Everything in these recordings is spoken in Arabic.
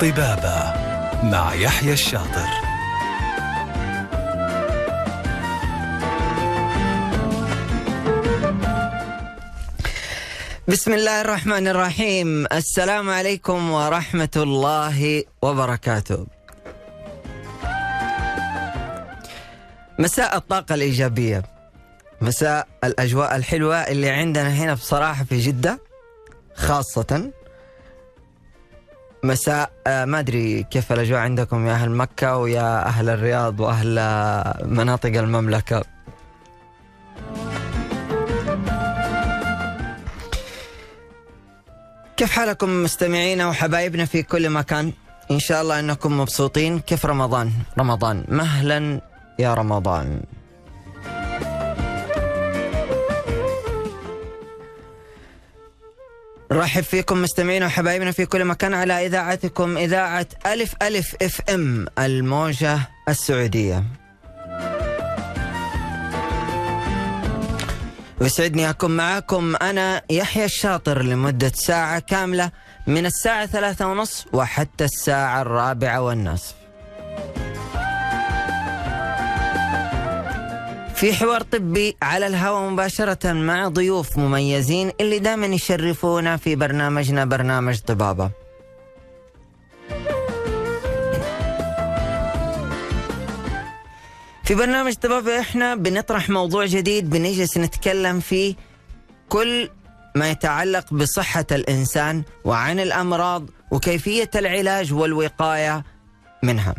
طبابة مع يحيى الشاطر. بسم الله الرحمن الرحيم. السلام عليكم ورحمة الله وبركاته. مساء الطاقة الإيجابية. مساء الأجواء الحلوة اللي عندنا هنا بصراحة في جدة خاصة مساء. آه، ما أدري كيف الأجواء عندكم يا أهل مكة ويا أهل الرياض وأهل آه، مناطق المملكة. كيف حالكم مستمعينا وحبايبنا في كل مكان؟ إن شاء الله أنكم مبسوطين. كيف رمضان؟ رمضان. مهلا يا رمضان. نرحب فيكم مستمعينا وحبايبنا في كل مكان على إذاعتكم إذاعة ألف ألف إف إم الموجة السعودية. ويسعدني أكون معاكم أنا يحيى الشاطر لمدة ساعة كاملة من الساعة ثلاثة ونصف وحتى الساعة الرابعة والنصف. في حوار طبي على الهواء مباشرة مع ضيوف مميزين اللي دائما يشرفونا في برنامجنا برنامج طبابة. في برنامج طبابة إحنا بنطرح موضوع جديد بنجلس نتكلم فيه كل ما يتعلق بصحة الإنسان وعن الأمراض وكيفية العلاج والوقاية منها.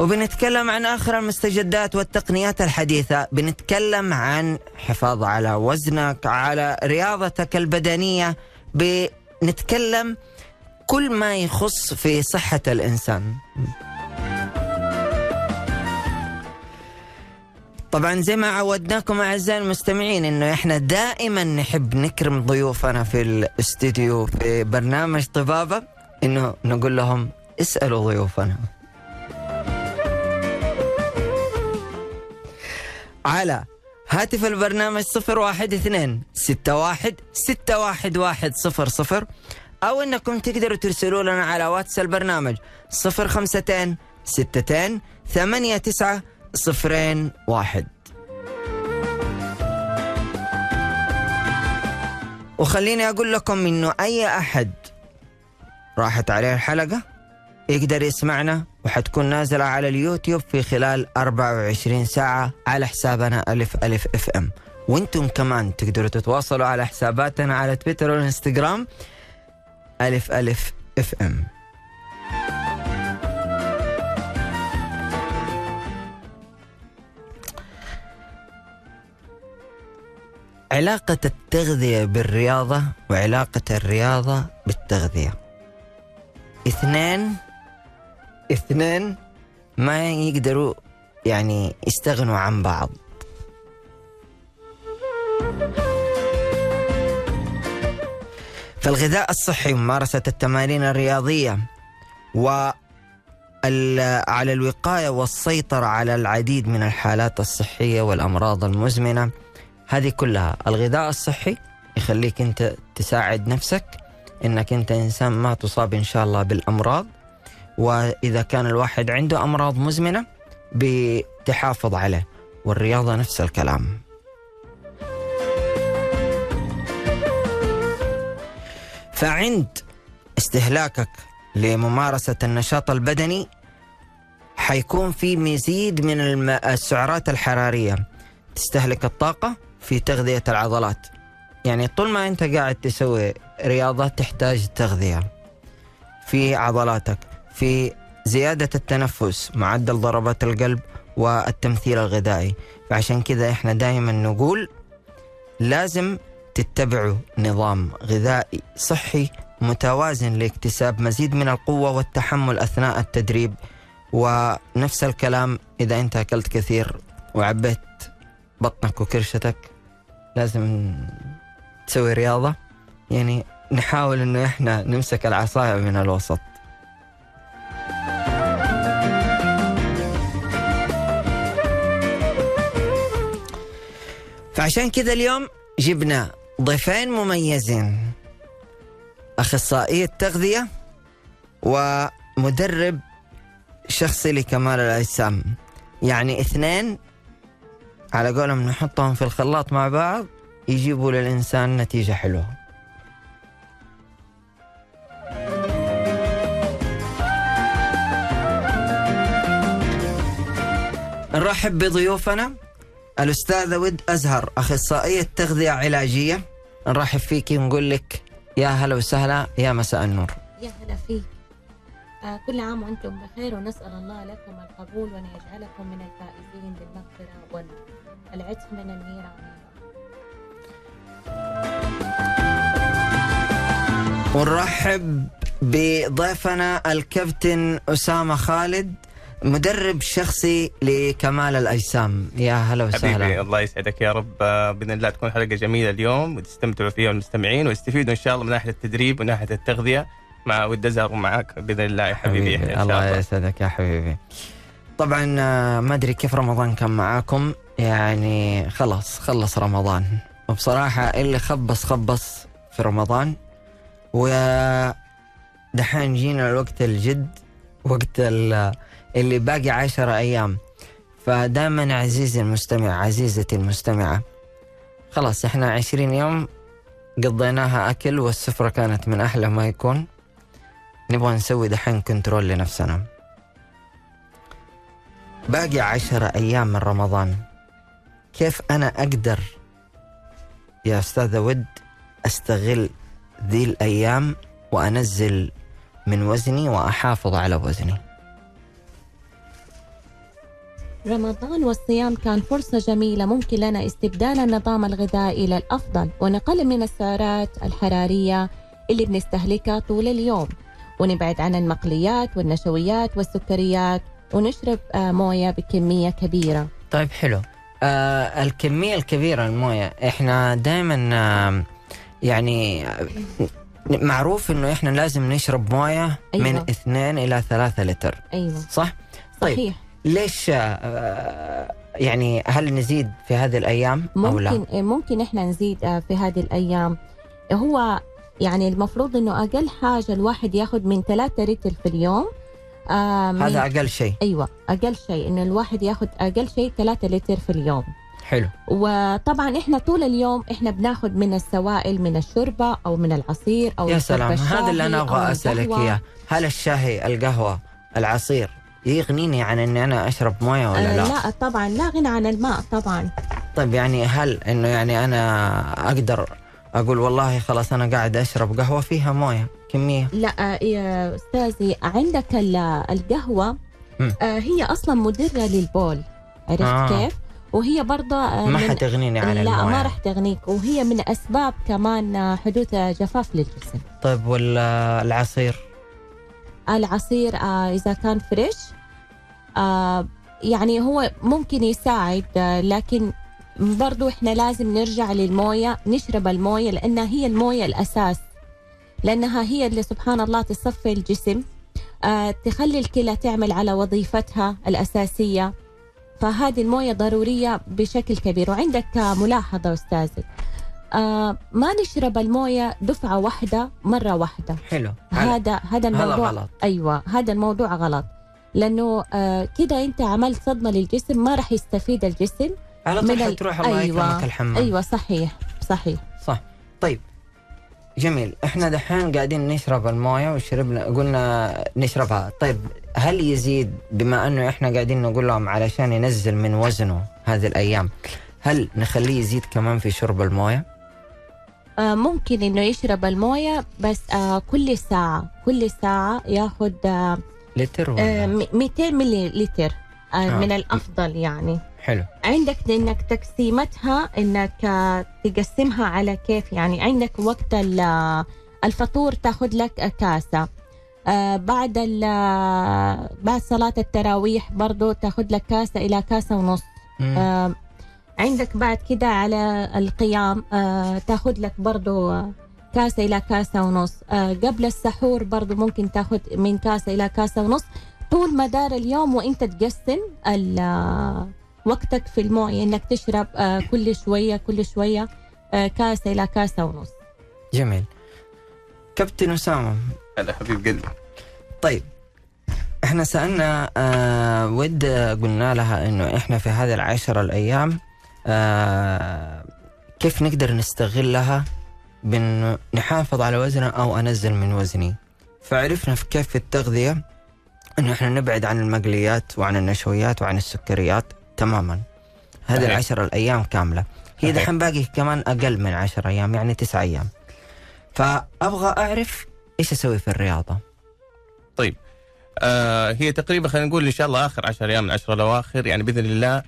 وبنتكلم عن آخر المستجدات والتقنيات الحديثة. بنتكلم عن حفاظ على وزنك على رياضتك البدنية. بنتكلم كل ما يخص في صحة الإنسان. طبعا زي ما عودناكم أعزائي المستمعين إنه إحنا دائما نحب نكرم ضيوفنا في الاستديو في برنامج طبابة. إنه نقول لهم اسألوا ضيوفنا. على هاتف البرنامج صفر واحد اثنين ستة واحد ستة واحد واحد صفر صفر أو أنكم تقدروا ترسلوا لنا على واتس البرنامج صفر خمستين ستتين ثمانية تسعة صفرين واحد. وخليني أقول لكم أنه أي أحد راحت عليه الحلقة يقدر يسمعنا وحتكون نازلة على اليوتيوب في خلال 24 ساعة على حسابنا ألف ألف FM. وأنتم كمان تقدروا تتواصلوا على حساباتنا على تويتر والإنستغرام ألف ألف أف أم. علاقة التغذية بالرياضة وعلاقة الرياضة بالتغذية. اثنين اثنين ما يقدروا يعني يستغنوا عن بعض. فالغذاء الصحي وممارسة التمارين الرياضية و على الوقاية والسيطرة على العديد من الحالات الصحية والأمراض المزمنة هذه كلها. الغذاء الصحي يخليك أنت تساعد نفسك أنك أنت إنسان ما تصاب إن شاء الله بالأمراض. وإذا كان الواحد عنده أمراض مزمنة بتحافظ عليه. والرياضة نفس الكلام. فعند استهلاكك لممارسة النشاط البدني حيكون في مزيد من. السعرات الحرارية. تستهلك الطاقة في تغذية العضلات. يعني طول ما أنت قاعد تسوي رياضة تحتاج تغذية في عضلاتك. في زيادة التنفس معدل ضربات القلب والتمثيل الغذائي. فعشان كذا إحنا دائما نقول لازم تتبعوا نظام غذائي صحي متوازن لاكتساب مزيد من القوة والتحمل أثناء التدريب. ونفس الكلام إذا أنت أكلت كثير وعبيت بطنك وكرشتك لازم تسوي رياضة. يعني نحاول إنه إحنا نمسك العصاية من الوسط. فعشان كذا اليوم جبنا ضيفين مميزين. أخصائية تغذية ومدرب شخصي لكمال الأجسام. يعني اثنين على قولهم نحطهم في الخلاط مع بعض يجيبوا للإنسان نتيجة حلوة. نرحب بضيوفنا. الأستاذة ود أزهر أخصائية تغذية علاجية. نرحب فيك ونقول لك يا هلا وسهلا يا مساء النور. يا هلا فيك. آه كل عام وأنتم بخير ونسأل الله لكم القبول وأن يجعلكم من الفائزين بالمغفرة والعتق من النيران. ونرحب بضيفنا الكابتن أسامة خالد. مدرب شخصي لكمال الأجسام. يا هلا وسهلا. حبيبي الله يسعدك يا رب. آه، بإذن الله تكون حلقة جميلة اليوم وتستمتعوا فيها المستمعين ويستفيدوا إن شاء الله من ناحية التدريب وناحيه التغذية. مع ود أزهر ومعك بإذن الله يا حبيبي يحيى إن شاء الله يسعدك يا حبيبي. طبعا آه، ما أدري كيف رمضان كان معاكم. يعني خلاص خلص رمضان. وبصراحة اللي خبص خبص في رمضان. و دحين جينا الوقت الجد وقت اللي باقي عشرة أيام. فدائما عزيزي المستمع عزيزتي المستمعة خلاص إحنا عشرين يوم قضيناها أكل والسفرة كانت من أحلى ما يكون. نبغى نسوي دحين كنترول لنفسنا. باقي عشرة أيام من رمضان. كيف أنا أقدر يا أستاذة ود أستغل ذي الأيام وأنزل من وزني وأحافظ على وزني؟ رمضان والصيام كان فرصة جميلة ممكن لنا استبدال النظام الغذائي إلى الأفضل ونقلل من السعرات الحرارية اللي بنستهلكها طول اليوم. ونبعد عن المقليات والنشويات والسكريات ونشرب آه، موية بكمية كبيرة. طيب حلو. آه الكمية الكبيرة الموية إحنا دائما آه يعني معروف إنه إحنا لازم نشرب موية أيوة. من اثنين إلى ثلاثة لتر. أيوه. صح؟ طيب. صحيح. ليش آه، يعني هل نزيد في هذه الأيام ممكن أو لا؟ ممكن إحنا نزيد آه، في هذه الأيام. هو يعني المفروض إنه أقل حاجة الواحد ياخذ من ثلاثة لتر في اليوم آه هذا أقل شيء. أيوه أقل شيء إنه الواحد ياخذ أقل شيء ثلاثة لتر في اليوم. حلو. وطبعا إحنا طول اليوم إحنا بناخذ من السوائل من الشوربة أو من العصير أو يا سلام هذا اللي أنا أبغى أسألك إياه. هل الشاي القهوة العصير يغنيني عن إني أنا أشرب موية ولا آه لا؟ لا طبعا لا غنى عن الماء طبعا طيب يعني هل إنه يعني أنا أقدر أقول والله خلاص أنا قاعد أشرب قهوة فيها موية كمية لا يا أستاذي عندك القهوة آه هي أصلا مدره للبول عرفت آه. كيف؟ وهي برضه آه، ما حتغنيني عن لا. ما راح تغنيك وهي من أسباب كمان آه، حدوث جفاف للجسم طيب والعصير العصير آه إذا كان فريش آه يعني هو ممكن يساعد آه لكن برضو إحنا لازم نرجع للموية نشرب الموية لأنها هي الموية الأساس لأنها هي اللي سبحان الله تصفي الجسم تخلي الكلى تعمل على وظيفتها الأساسية. فهذه الموية ضرورية بشكل كبير. وعندك ملاحظة استاذي آه ما نشرب الموية دفعة واحدة مرة واحدة. حلو. هذا هذا الموضوع هذا غلط. أيوه هذا الموضوع غلط. لأنه آه كده أنت عملت صدمة للجسم ما راح يستفيد الجسم على طول حتروح الله أيوة. يكرمك الحمام. أيوه صحيح صحيح. صح. طيب جميل. إحنا دحين قاعدين نشرب الموية وشربنا قلنا نشربها. طيب هل يزيد بما أنه إحنا قاعدين نقول لهم علشان ينزل من وزنه هذه الأيام هل نخليه يزيد كمان في شرب الموية؟ ممكن إنه يشرب الموية بس آه كل ساعة كل ساعة ياخذ آه لتر ولا؟ آه 200 ملي لتر آه آه. من الأفضل يعني. حلو. عندك إنك تقسيمتها إنك تقسمها على كيف يعني. عندك وقت الفطور تاخذ لك كاسة. آه بعد بعد صلاة التراويح برضو تاخذ لك كاسة إلى كاسة ونص. آه عندك بعد كده على القيام آه تاخذ لك برضو كاسة إلى كاسة ونص. آه قبل السحور برضو ممكن تاخذ من كاسة إلى كاسة ونص. طول مدار اليوم وإنت تقسم وقتك في المويه إنك تشرب آه، كل شوية كل شوية آه، كاسة إلى كاسة ونص. جميل. كابتن أسامة. هلا حبيب قلبي. طيب إحنا سألنا آه ود قلنا لها إنه إحنا في هذه العشرة الأيام آه كيف نقدر نستغلها بانه نحافظ على وزننا أو أنزل من وزني؟ فعرفنا في كيف في التغذية انه إحنا نبعد عن المقليات وعن النشويات وعن السكريات تماما. هذه صحيح. العشرة الأيام كاملة. هي. دحين باقي كمان أقل من عشر أيام يعني تسعة أيام. فأبغى أعرف إيش أسوي في الرياضة. آه هي تقريبا خلينا نقول إن شاء الله آخر 10 أيام من 10 الأواخر يعني بإذن الله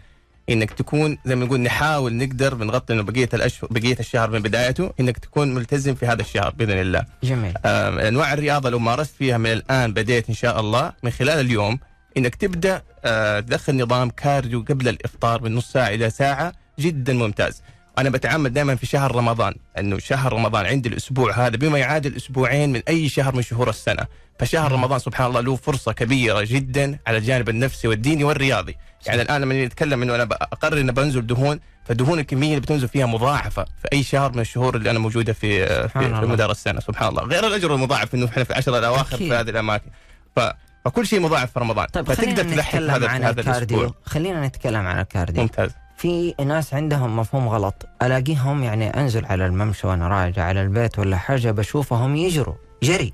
إنك تكون زي ما نقول نحاول نقدر بنغطي إنه بقية الاشهر بقية الشهر من بدايته إنك تكون ملتزم في هذا الشهر بإذن الله. جميل آه أنواع الرياضة لو مارست فيها من الآن بديت إن شاء الله من خلال اليوم إنك تبدأ آه تدخل نظام كارديو قبل الإفطار من نص ساعة إلى ساعة جدا ممتاز. أنا بتعمد دائما في شهر رمضان إنه شهر رمضان عندي الأسبوع هذا بما يعادل أسبوعين من أي شهر من شهور السنة، فشهر رمضان سبحان الله له فرصة كبيرة جدا على الجانب النفسي والديني والرياضي، يعني الآن لما نتكلم إنه أنا اقرر إني بنزل دهون فدهون الكمية اللي بتنزل فيها مضاعفة في أي شهر من الشهور اللي أنا موجودة في في, في. مدار السنة سبحان الله، غير الأجر المضاعف إنه إحنا في العشر الأواخر. في هذه الأماكن. ف فكل شيء مضاعف في رمضان. طيب فتقدر تلحق هذا عن هذا ال cardio. الأسبوع. خلينا نتكلم عن ال cardio. ممتاز. في ناس عندهم مفهوم غلط. ألاقيهم يعني أنزل على الممشى وأنا راجع على البيت ولا حاجة بشوفهم يجروا جري.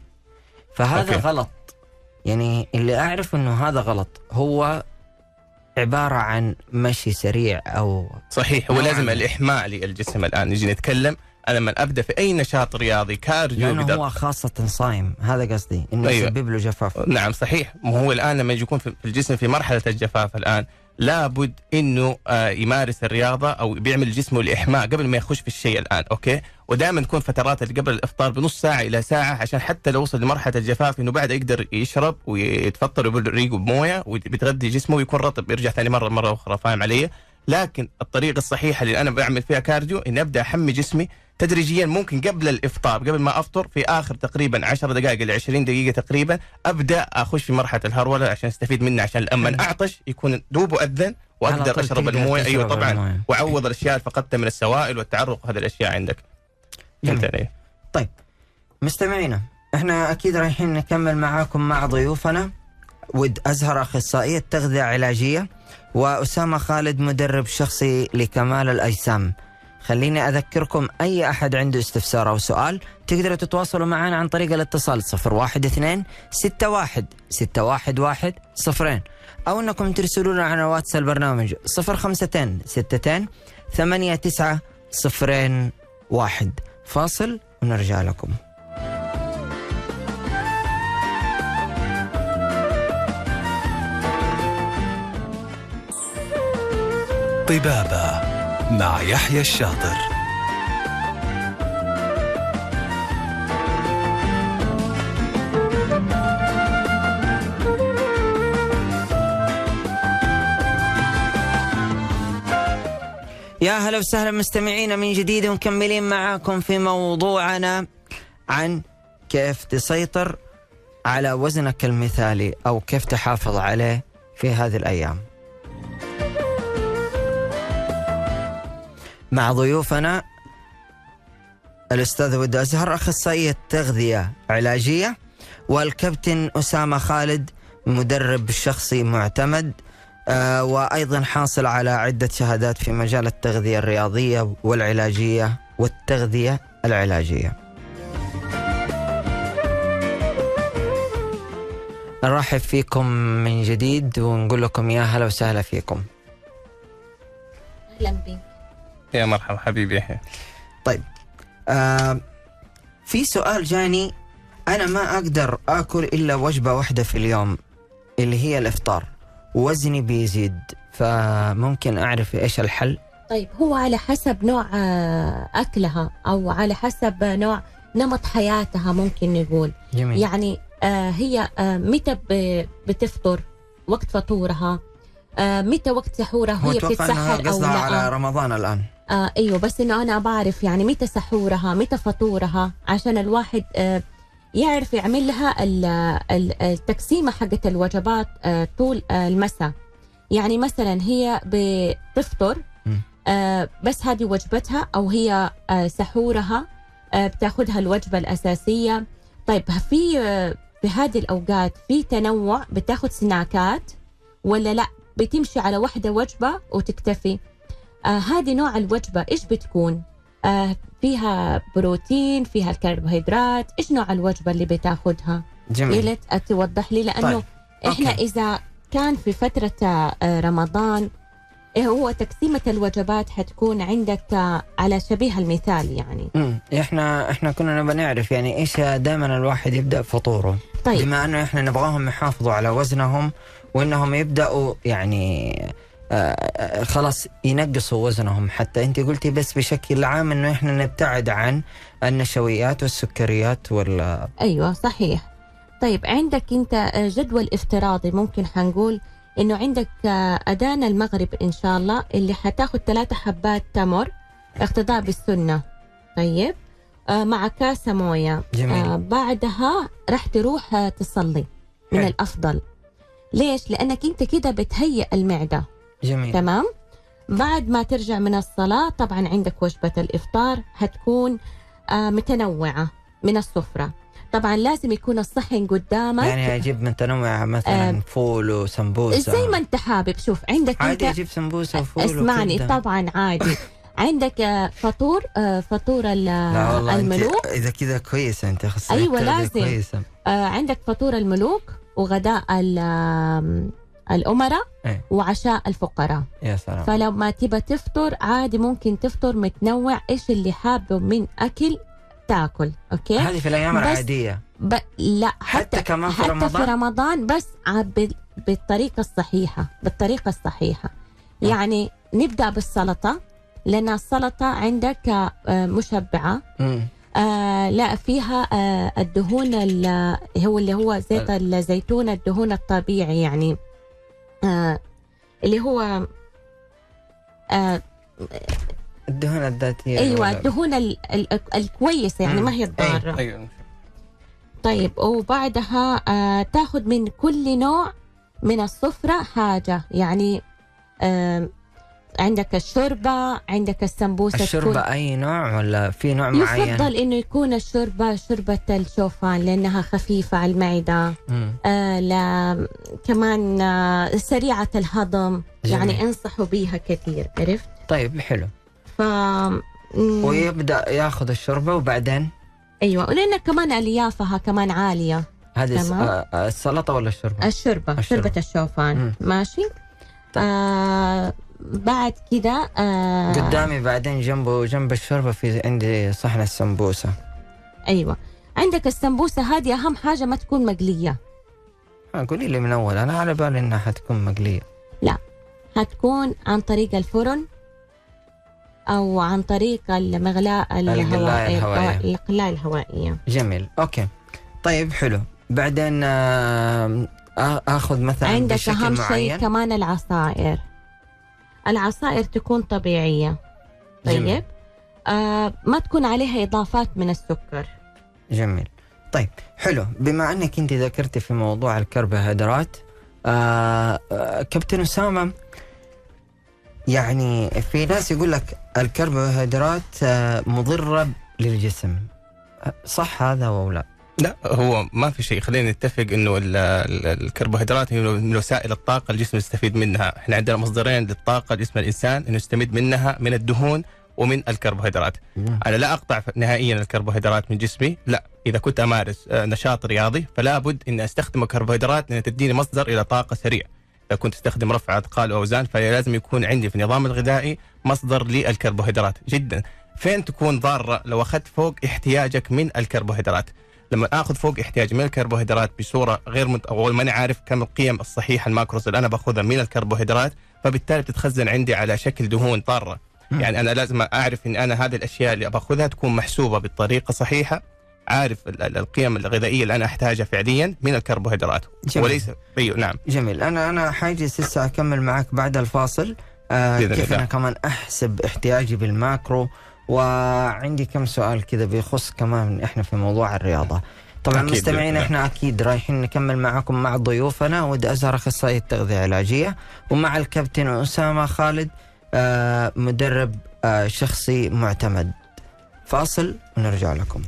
فهذا okay. غلط. يعني اللي أعرف إنه هذا غلط هو عبارة عن مشي سريع أو صحيح هو لازم ما. الإحماء للجسم الآن. نجي نتكلم أنا لما أبدأ في أي نشاط رياضي cardio لأنه بدأ- هو خاصة صايم هذا قصدي إنه أيوة. يسبب له جفاف. نعم صحيح. هو الآن لما يكون في في الجسم في مرحلة الجفاف الآن لابد إنه آه، يمارس الرياضة أو بيعمل جسمه الاحماء قبل ما يخش في الشيء الآن okay ودائما تكون فترات قبل الإفطار بنص ساعة إلى ساعة عشان حتى لو وصل لمرحلة الجفاف إنه بعد يقدر يشرب ويتفطر ويبل ريقه بموية وبتغذي جسمه ويكون رطب يرجع ثاني مرة مرة أخرى فاهم علي؟ لكن الطريقة الصحيحة اللي أنا بعمل فيها كارديو إني أبدأ أحمي جسمي تدريجيا ممكن قبل الإفطار قبل ما أفطر في آخر تقريبا 10 دقائق إلى 20 دقيقة تقريبا أبدأ أخش في مرحلة الهرولة عشان أستفيد منها عشان لما أعطش يكون دوبه اذن وأقدر أشرب الموية أيوه طبعا. وأعوض الأشياء اللي فقدتها من السوائل والتعرق هذه الأشياء عندك جميل. علي؟ طيب مستمعينا إحنا أكيد رايحين نكمل معاكم مع ضيوفنا ود أزهر أخصائية تغذية علاجية وأسامة خالد مدرب شخصي لكمال الأجسام. خليني أذكركم أي أحد عنده استفسار أو سؤال تقدروا تتواصلوا معنا عن طريق الاتصال 012 61 611 صفرين. أو أنكم ترسلوا لنا على واتس البرنامج 052 62 89 صفرين واحد. فاصل ونرجع لكم. طبابة مع يحيى الشاطر يا هلا وسهلا مستمعينا من جديد ومكملين معاكم في موضوعنا عن كيف تسيطر على وزنك المثالي أو كيف تحافظ عليه في هذه الأيام. مع ضيوفنا الأستاذ ود أزهر أخصائية تغذية علاجية والكابتن أسامة خالد مدرب شخصي معتمد آه، وأيضا حاصل على عدة شهادات في مجال التغذية الرياضية والعلاجية والتغذية العلاجية. نرحب فيكم من جديد ونقول لكم يا هلا وسهلا فيكم. أهلا بك يا مرحبا حبيبي. يحيى طيب آه في سؤال جاني. أنا ما أقدر آكل إلا وجبة واحدة في اليوم اللي هي الإفطار. وزني بيزيد فممكن أعرف إيش الحل؟ طيب هو على حسب نوع آه، أكلها أو على حسب نوع نمط حياتها ممكن نقول جميل. يعني آه، هي آه، متى بتفطر؟ وقت فطورها؟ متى وقت سحورها هي بتتسحر أو قصدها على لا رمضان الآن. آه أيوه بس إنه أنا بعرف يعني متى سحورها متى فطورها عشان الواحد آه يعرف يعمل لها ال- ال- التقسيمه حقت الوجبات آه طول آه المساء. يعني مثلا هي بتفطر. آه بس هذه وجبتها أو هي آه سحورها آه بتاخذها الوجبة الأساسية. طيب في آه، في هذه الأوقات في تنوع بتاخد سناكات ولا لا؟ بتمشي على واحدة وجبة وتكتفي آه هذه نوع الوجبة إيش بتكون آه فيها بروتين فيها الكربوهيدرات إيش نوع الوجبة اللي بتاخدها جميل توضح لي لأنه طيب. إحنا أوكي. إذا كان في فترة آه، رمضان إيه هو تقسيمة الوجبات حتكون عندك آه، على شبيه المثال يعني مم. إحنا إحنا كنا نبغى نعرف يعني إيش دائما الواحد يبدأ فطوره طيب بما أنه إحنا نبغاهم يحافظوا على وزنهم وإنهم يبدأوا يعني آه، آه، خلاص ينقصوا وزنهم. حتى أنت قلتي بس بشكل عام إنه إحنا نبتعد عن النشويات والسكريات وال أيوه صحيح. طيب عندك أنت آه، جدول افتراضي ممكن حنقول إنه عندك أذان المغرب إن شاء الله اللي حتاخد ثلاثة حبات تمر اقتداء بالسنة. طيب آه، مع كاسة موية. جميل. آه، بعدها راح تروح تصلي. من حلو. الأفضل. ليش؟ لأنك أنت كده بتهيئ المعدة. جميل. تمام؟ بعد ما ترجع من الصلاة طبعا عندك وجبة الإفطار هتكون آه متنوعة من السفرة. طبعا لازم يكون الصحن قدامك. يعني أجيب متنوع مثلا آه، فول وسمبوسة. زي ما أنت حابب. شوف عندك عادي أجيب سمبوسة وفول اسمعني وكبدة. طبعا عادي. عندك آه، فطور آه، فطور ال- لا والله الملوك. إذا كذا كويسة أنت دي لازم. كويسة. آه، عندك فطور الملوك. وغداء الأمراء إيه. وعشاء الفقراء. يا سلام. فلو ما تبى تفطر عادي ممكن تفطر متنوع إيش اللي حابه من أكل تاكل أوكي؟ هذه في الأيام بس العادية. ب... لا حتى حتى كمان في حتى رمضان؟ في رمضان. بس بال- بالطريقة الصحيحة بالطريقة الصحيحة. يعني نبدأ بالسلطة لأن السلطة عندك آه، مشبعة. مم. آه لا فيها آه الدهون ال- هو اللي هو زيت الزيتون الدهون الطبيعي يعني. آه اللي هو آه الدهون الذاتية أيوه الدهون ال ال الكويسه يعني. ما هي الضارة. أيوه. طيب وبعدها آه تاخذ من كل نوع من السفرة حاجة يعني آه عندك الشوربة عندك السمبوسة الشوربة أي نوع ولا في نوع معين؟ يفضل إنه يكون الشوربة شوربة الشوفان لأنها خفيفة على المعدة مم. آه لا كمان آه سريعة الهضم جميل. يعني انصحوا بيها كثير عرفت طيب حلو ف مم، ويبدأ ياخذ الشوربة وبعدين أيوه ولأن كمان أليافها كمان عالية هذه تمام. آه، السلطة ولا الشوربة؟ الشوربة الشوربة. شوربة الشوفان مم. ماشي. آه بعد كده آه قدامي بعدين جنبه جنب الشوربة في عندي صحن السمبوسه أيوه. عندك السمبوسة هذه أهم حاجة ما تكون مقلية. آه، قولي لي من أول أنا على بالي إنها حتكون مقلية. هتكون عن طريق الفرن أو عن طريق المغلاة القلاية الهوائية. القلاية الهوائية. جميل. أوكي. طيب حلو. بعدين آه، آه، آخذ مثلا عندك أهم شيء كمان العصائر. العصائر تكون طبيعية. جميل. طيب. آه ما تكون عليها إضافات من السكر. جميل. طيب حلو. بما أنك أنت ذكرتي في موضوع الكربوهيدرات آه آه كابتن أسامة يعني في ناس يقول لك الكربوهيدرات آه مضرة للجسم. آه، صح هذا أو لا؟ لا هو ما في شيء خلينا نتفق إنه ال- ال- الكربوهيدرات هي من وسائل الطاقة الجسم يستفيد منها، إحنا عندنا مصدرين للطاقة جسم الإنسان إنه يستمد منها من الدهون ومن الكربوهيدرات. أنا لا أقطع نهائيا الكربوهيدرات من جسمي، لا إذا كنت أمارس آه، نشاط رياضي فلا بد إني أستخدم الكربوهيدرات لأن تديني مصدر إلى طاقة سريع. إذا كنت أستخدم رفع أثقال واوزان فلازم يكون عندي في النظام الغذائي مصدر للكربوهيدرات جدا. فين تكون ضارة لو أخذت فوق احتياجك من الكربوهيدرات؟ لما آخذ فوق احتياجي من الكربوهيدرات بصورة غير مت... أو ماني عارف كم القيم الصحيحة الماكروز اللي أنا باخذها من الكربوهيدرات فبالتالي بتتخزن عندي على شكل دهون ضاره مم. يعني أنا لازم أعرف إن أنا هذه الأشياء اللي باخذها تكون محسوبة بالطريقة صحيحة عارف ال- ال- القيم الغذائية اللي أنا أحتاجها فعليا من الكربوهيدرات جميل. وليس أيوه نعم جميل أنا أنا حاجلس لسه أكمل معك بعد الفاصل آه كيف. أنا كمان أحسب احتياجي بالماكرو وعندي كم سؤال كذا بيخص كمان إحنا في موضوع الرياضة. طبعا مستمعين الله. إحنا أكيد رايحين نكمل معكم مع ضيوفنا. ود ازهر أخصائي التغذية العلاجية ومع الكابتن أسامة خالد آه مدرب آه شخصي معتمد. فاصل ونرجع لكم.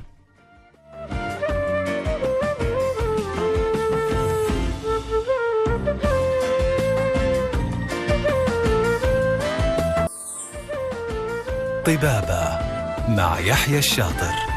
طبابة مع يحيى الشاطر.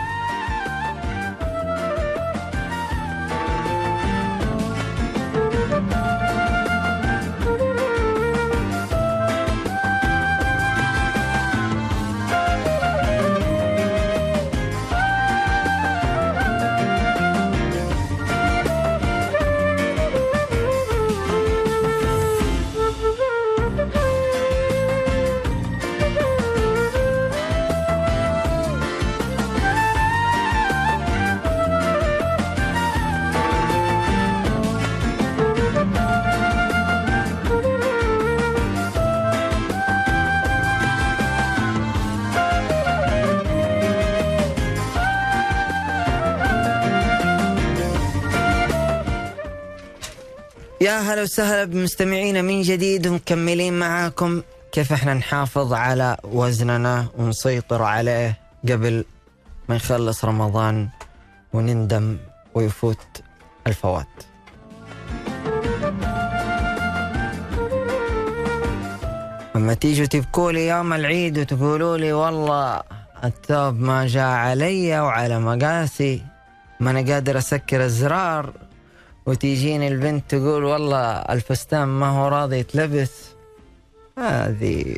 هلا وسهلا بمستمعينا من جديد ومكملين معاكم. كيف إحنا نحافظ على وزننا ونسيطر عليه قبل ما يخلص رمضان ونندم ويفوت الفوات؟ لما تيجوا تبكوا لي يوم العيد وتقولوا لي والله الثوب ما جاء علي وعلى مقاسي ما أنا قادر أسكر الزرار. وتيجيني البنت تقول والله الفستان ما هو راضي يتلبس. هذه.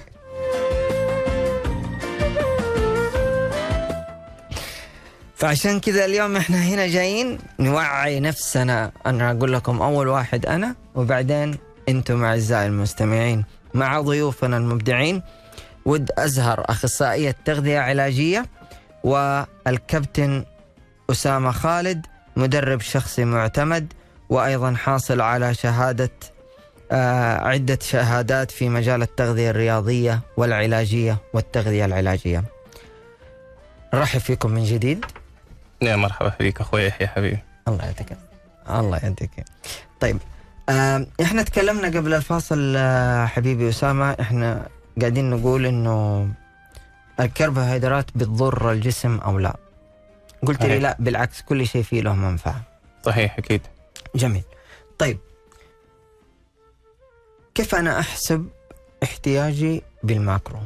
فعشان كذا اليوم إحنا هنا جايين نوعي نفسنا. أنا أقول لكم أول واحد أنا وبعدين أنتم أعزائي المستمعين. مع ضيوفنا المبدعين ود أزهر أخصائية تغذية علاجية والكابتن أسامة خالد مدرب شخصي معتمد وأيضا حاصل على شهادة آه، عدة شهادات في مجال التغذية الرياضية والعلاجية والتغذية العلاجية. نرحب فيكم من جديد. يا مرحبا فيك أخوي يحيى حبيبي. الله يعطيك الله يعطيك طيب آه إحنا تكلمنا قبل الفاصل آه حبيبي أسامة. إحنا قاعدين نقول إنه الكربوهيدرات بتضر الجسم أو لا؟ قلت لي. لا بالعكس كل شيء فيه له منفعة. صحيح أكيد. جميل. طيب. كيف أنا أحسب احتياجي بالماكرو؟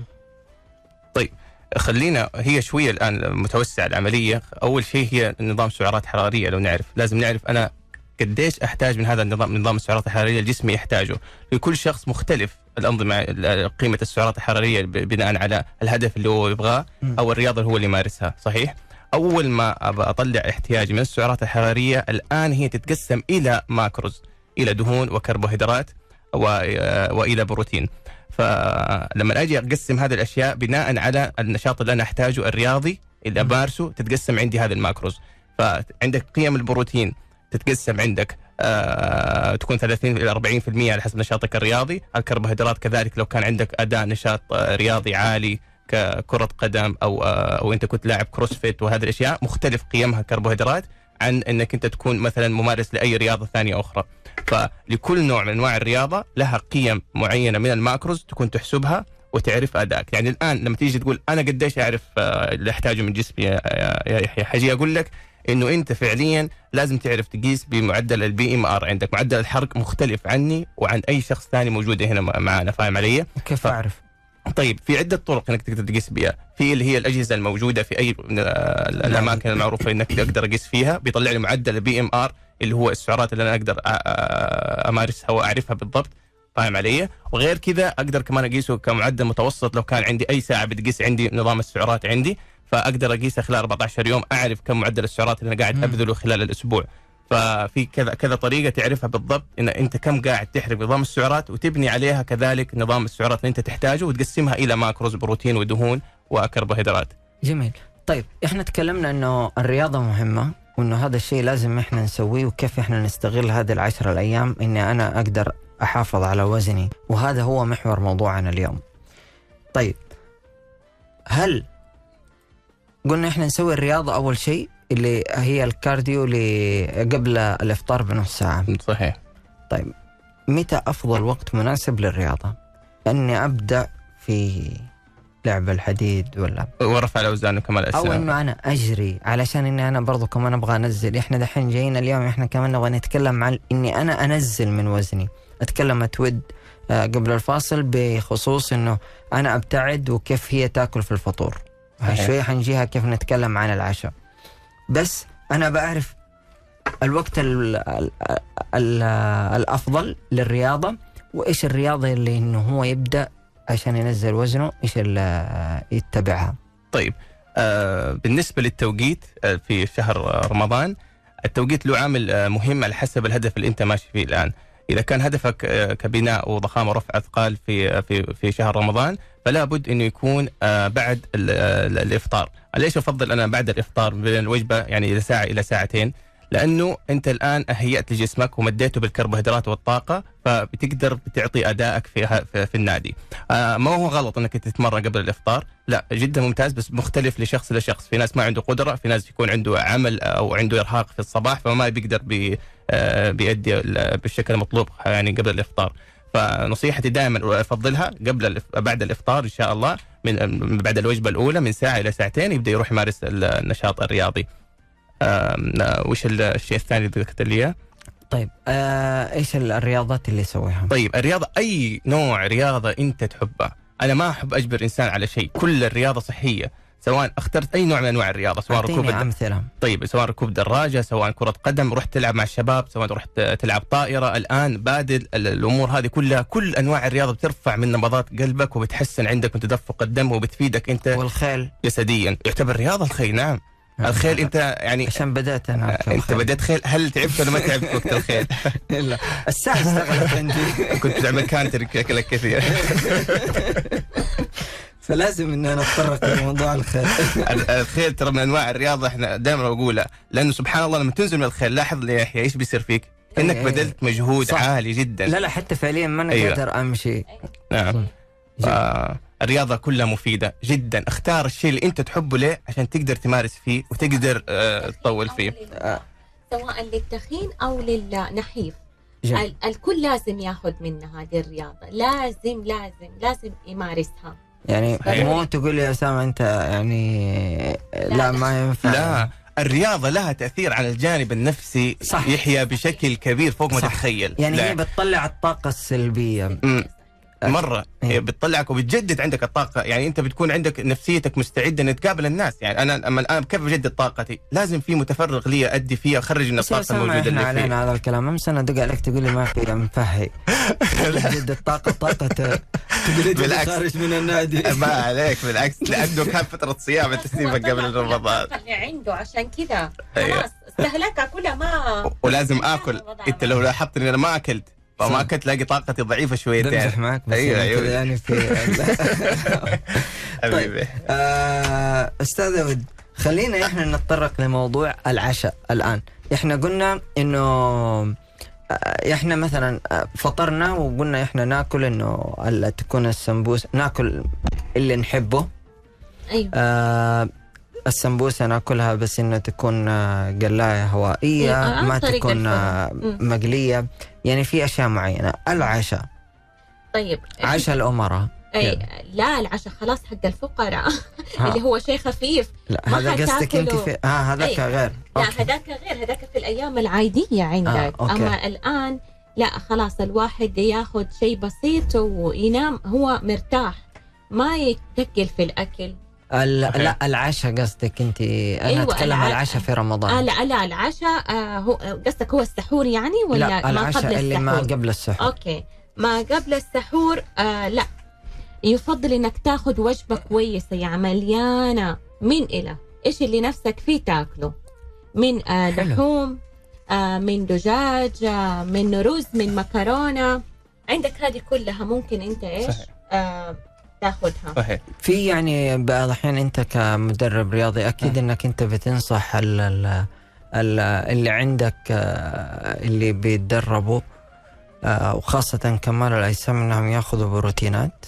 خلينا هي شوية الآن متوسعة العملية. أول شيء هي نظام سعرات حرارية لو نعرف. لازم نعرف أنا قديش أحتاج من هذا النظام نظام السعرات الحرارية الجسم يحتاجه. لكل شخص مختلف الأنظمة ال- قيمة السعرات الحرارية بناء على الهدف اللي هو يبغاه. أو الرياضة اللي هو اللي يمارسها صحيح؟ أول ما أطلع احتياجي من السعرات الحرارية الآن هي تتقسم إلى ماكروز إلى دهون وكربوهيدرات و- وإلى بروتين. فلما أجي أقسم هذه الأشياء بناء على النشاط اللي أنا أحتاجه الرياضي اللي. أمارسه تتقسم عندي هذه الماكروز. فعندك قيم البروتين تتقسم عندك آه تكون 30 إلى 40% على حسب نشاطك الرياضي، الكربوهيدرات كذلك لو كان عندك أداء نشاط آه رياضي عالي ككرة قدم أو آه أو أنت كنت لاعب CrossFit وهذه الأشياء مختلف قيمها الكربوهيدرات عن إنك أنت تكون مثلا ممارس لأي رياضة ثانية أخرى. فلكل نوع من أنواع الرياضة لها قيم معينة من ال macros تكون تحسبها وتعرف ادائك، يعني الآن لما تيجي تقول أنا قديش أعرف آه، اللي أحتاجه من جسمي يا يا يحيى، حاجي أقول لك إنه أنت فعليا لازم تعرف تقيس بمعدل ال BMR عندك معدل الحرق مختلف عني وعن أي شخص ثاني موجود هنا معنا فاهم علي؟ كيف ف- أعرف؟ طيب في عدة طرق إنك تقدر تقيس بها، في اللي هي الأجهزة الموجودة في أي من الأماكن المعروفه إنك أقدر أقيس فيها بيطلع لي معدل ال BMR اللي هو السعرات اللي أنا أقدر أمارسها وأعرفها بالضبط فاهم علي؟ وغير كذا أقدر كمان أقيسه كمعدل متوسط لو كان عندي أي ساعة بتقيس عندي نظام السعرات عندي فأقدر اقيسها خلال 14 يوم أعرف كم معدل السعرات اللي أنا قاعد. أبذله خلال الأسبوع. ففي كذا كذا طريقة تعرفها بالضبط إن أنت كم قاعد تحرق بنظام السعرات وتبني عليها كذلك نظام السعرات اللي أنت تحتاجه وتقسمها إلى ماكروز بروتين ودهون وكربوهيدرات. جميل. طيب إحنا تكلمنا إنه الرياضة مهمة وإنه هذا الشيء لازم إحنا نسويه وكيف إحنا نستغل هذه العشر الأيام إني أنا أقدر أحافظ على وزني. وهذا هو محور موضوعنا اليوم. طيب هل قلنا إحنا نسوي الرياضة أول شيء؟ اللي هي الكارديو اللي قبل الإفطار بنص ساعة صحيح. طيب متى أفضل وقت مناسب للرياضة اني أبدأ في لعب الحديد ولا ورفع الأوزان وكمال أو الاجسام. إنه أنا أجري علشان إني أنا برضو كمان أبغى أنزل إحنا دحين جايين اليوم إحنا كمان نبغى نتكلم عن إني أنا أنزل من وزني أتكلم ود آه، قبل الفاصل بخصوص إنه أنا أبتعد وكيف هي تأكل في الفطور. شوي حنجيها كيف نتكلم عن العشاء بس أنا بعرف الوقت ال ال ال الأفضل للرياضة وإيش الرياضة اللي إنه هو يبدأ عشان ينزل وزنه إيش اللي يتبعها. طيب آه بالنسبة للتوقيت آه في شهر رمضان التوقيت له عامل آه مهم على حسب الهدف اللي أنت ماشي فيه الآن. إذا كان هدفك آه كبناء وضخامة ورفع أثقال في في في شهر رمضان فلا بد إنه يكون آه بعد ال- الإفطار. ليش أفضل أنا بعد الإفطار بين الوجبة؟ يعني إلى ساعة إلى ساعتين. لأنه أنت الآن هيأت لجسمك ومديته بالكربوهيدرات والطاقة فبتقدر بتعطي أدائك في في, النادي. آه ما هو غلط إنك تتمرن قبل الإفطار؟ لا جدا ممتاز بس مختلف لشخص لشخص. في ناس ما عنده قدرة في ناس يكون عنده عمل أو عنده إرهاق في الصباح فما بيقدر بي آه بيأدي ال- بالشكل المطلوب يعني قبل الإفطار. فنصيحتي دائما أفضلها قبل. بعد الإفطار إن شاء الله من بعد الوجبة الأولى من ساعة إلى ساعتين يبدأ يروح يمارس ال- النشاط الرياضي. وش ال- الشيء الثاني اللي ذكرت لي؟ طيب آه إيش الرياضات اللي يسويها؟ طيب الرياضة أي نوع رياضة أنت تحبها أنا ما أحب أجبر إنسان على شيء كل الرياضة صحية سواء اخترت أي نوع من أنواع الرياضة سواء ركوب. امثله طيب سواء ركوب دراجة سواء كرة قدم رحت تلعب مع الشباب سواء رحت تلعب طائرة الآن بادل ال- الأمور هذه كلها كل أنواع الرياضة بترفع من نبضات قلبك وبتحسن عندك من تدفق الدم وبتفيدك أنت والخيل. جسديا. يعتبر رياضة الخيل نعم. الخيل أنت يعني عشان بدأت أنا أنت. بدأت خيل هل تعبت ولا ما تعبت وقت الخيل؟ لا الساعة اشتغلت عندي. كنت تعمل كانتر كثير. فلازم إن أنا أتطرق لموضوع الخيل. ال- الخيل ترى من أنواع الرياضة إحنا دائما اقولها لأنه سبحان الله لما تنزل من الخيل لاحظ يا يحيى إيش بيصير فيك؟ إنك إيه. بذلت مجهود صح. عالي جدا. لا لا حتى فعليا ما أنا أيوة. قادر أمشي. نعم. الرياضة كلها مفيدة جدا. اختار الشيء اللي أنت تحبه ليه عشان تقدر تمارس فيه وتقدر آه، تطول فيه. سواء للتخين أو للنحيف. الكل لازم ياخذ منها هذه الرياضة. لازم لازم لازم يمارسها. يعني صحيح. مو تقول لي يا أسامة أنت يعني لا, لا. ما ينفع لا الرياضة لها تأثير على الجانب النفسي صح. يحيى بشكل كبير فوق ما صح. تتخيل يعني لا. هي بتطلع الطاقة السلبية مم. مرة. إيه. هي بتطلعك وبتجدد عندك الطاقة. يعني أنت بتكون عندك نفسيتك مستعدة إنك تقابل الناس. يعني أنا أما الآن كيف بجدد طاقتي؟ لازم في متفرغ لي أدي فيه أخرج من الطاقة الموجودة إحنا اللي علينا فيه هذا الكلام. أمس أنا دق عليك تقول لي ما في مفهي جد الطاقة طاقة. بالعكس. خارج من النادي. ما عليك بالعكس. لأنه كان فترة صيام أنت تسيبك هو قبل رمضان اللي عنده. عشان كذا. أيوة. خلاص استهلكها كلها ما؟ ولازم آكل. أنت لو لاحظت إني أنا ما أكلت. فما. اكلت تلاقي طاقتي ضعيفة شويتين. بمزح معك بس أيوة، يعني أيوة. كذا يعني في حبيبي. آه، أستاذ ود خلينا إحنا نتطرق لموضوع العشاء الآن. إحنا قلنا إنه آه، إحنا مثلا آه، فطرنا وقلنا إحنا ناكل إنه تكون السمبوس ناكل اللي نحبه. أيوه. آه السمبوسة ناكلها بس انها تكون آه، قلاية هوائية إيه، ما تكون آه، الفرن. مم. مقلية يعني في أشياء معينة العشاء طيب عشاء الأمراء أي لا العشاء خلاص حق الفقراء ها. اللي هو شيء خفيف لا ما هذا قصدك انت. في آه هذاك أي. غير لا. هذاك غير هذاك في الأيام العادية عندك آه،. أما الآن لا خلاص الواحد ياخذ شيء بسيط وينام هو مرتاح ما يتكل في الأكل. لا العشاء قصدك أنت. أنا أيوة، أتكلم الع- عن العشاء في رمضان. آه لا لا العشاء آه هو قصدك هو السحور يعني ولا لا ما العشاء قبل اللي ما السحور؟ قبل السحور. أوكي. ما قبل السحور آه لا. يفضل إنك تاخذ وجبة كويسة يعني مليانة. من إلى؟ إيش اللي نفسك فيه تاكله؟ من آه. لحوم آه من دجاج آه من رز من مكرونة. عندك هذه كلها ممكن أنت إيش؟ صحيح. آه تاخذها صحيح في يعني بعض الأحيان أنت كمدرب رياضي أكيد آه. أنك أنت بتنصح ال ال ال اللي عندك آه، اللي بيتدربوا آه، وخاصة كمال الأجسام أنهم يأخذوا بروتينات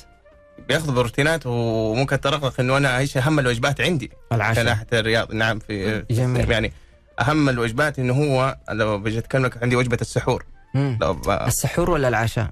بياخذ بروتينات وممكن اتطرق إنه أنا إيش أهم الوجبات عندي العشاء ناحيه الرياض نعم في جميل. يعني أهم الوجبات إنه هو لو بجي اتكلم لك عندي وجبة السحور مم. لو ب- السحور ولا العشاء؟